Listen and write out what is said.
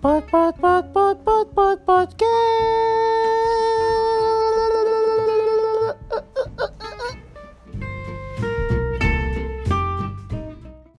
But but but but but but but podcast.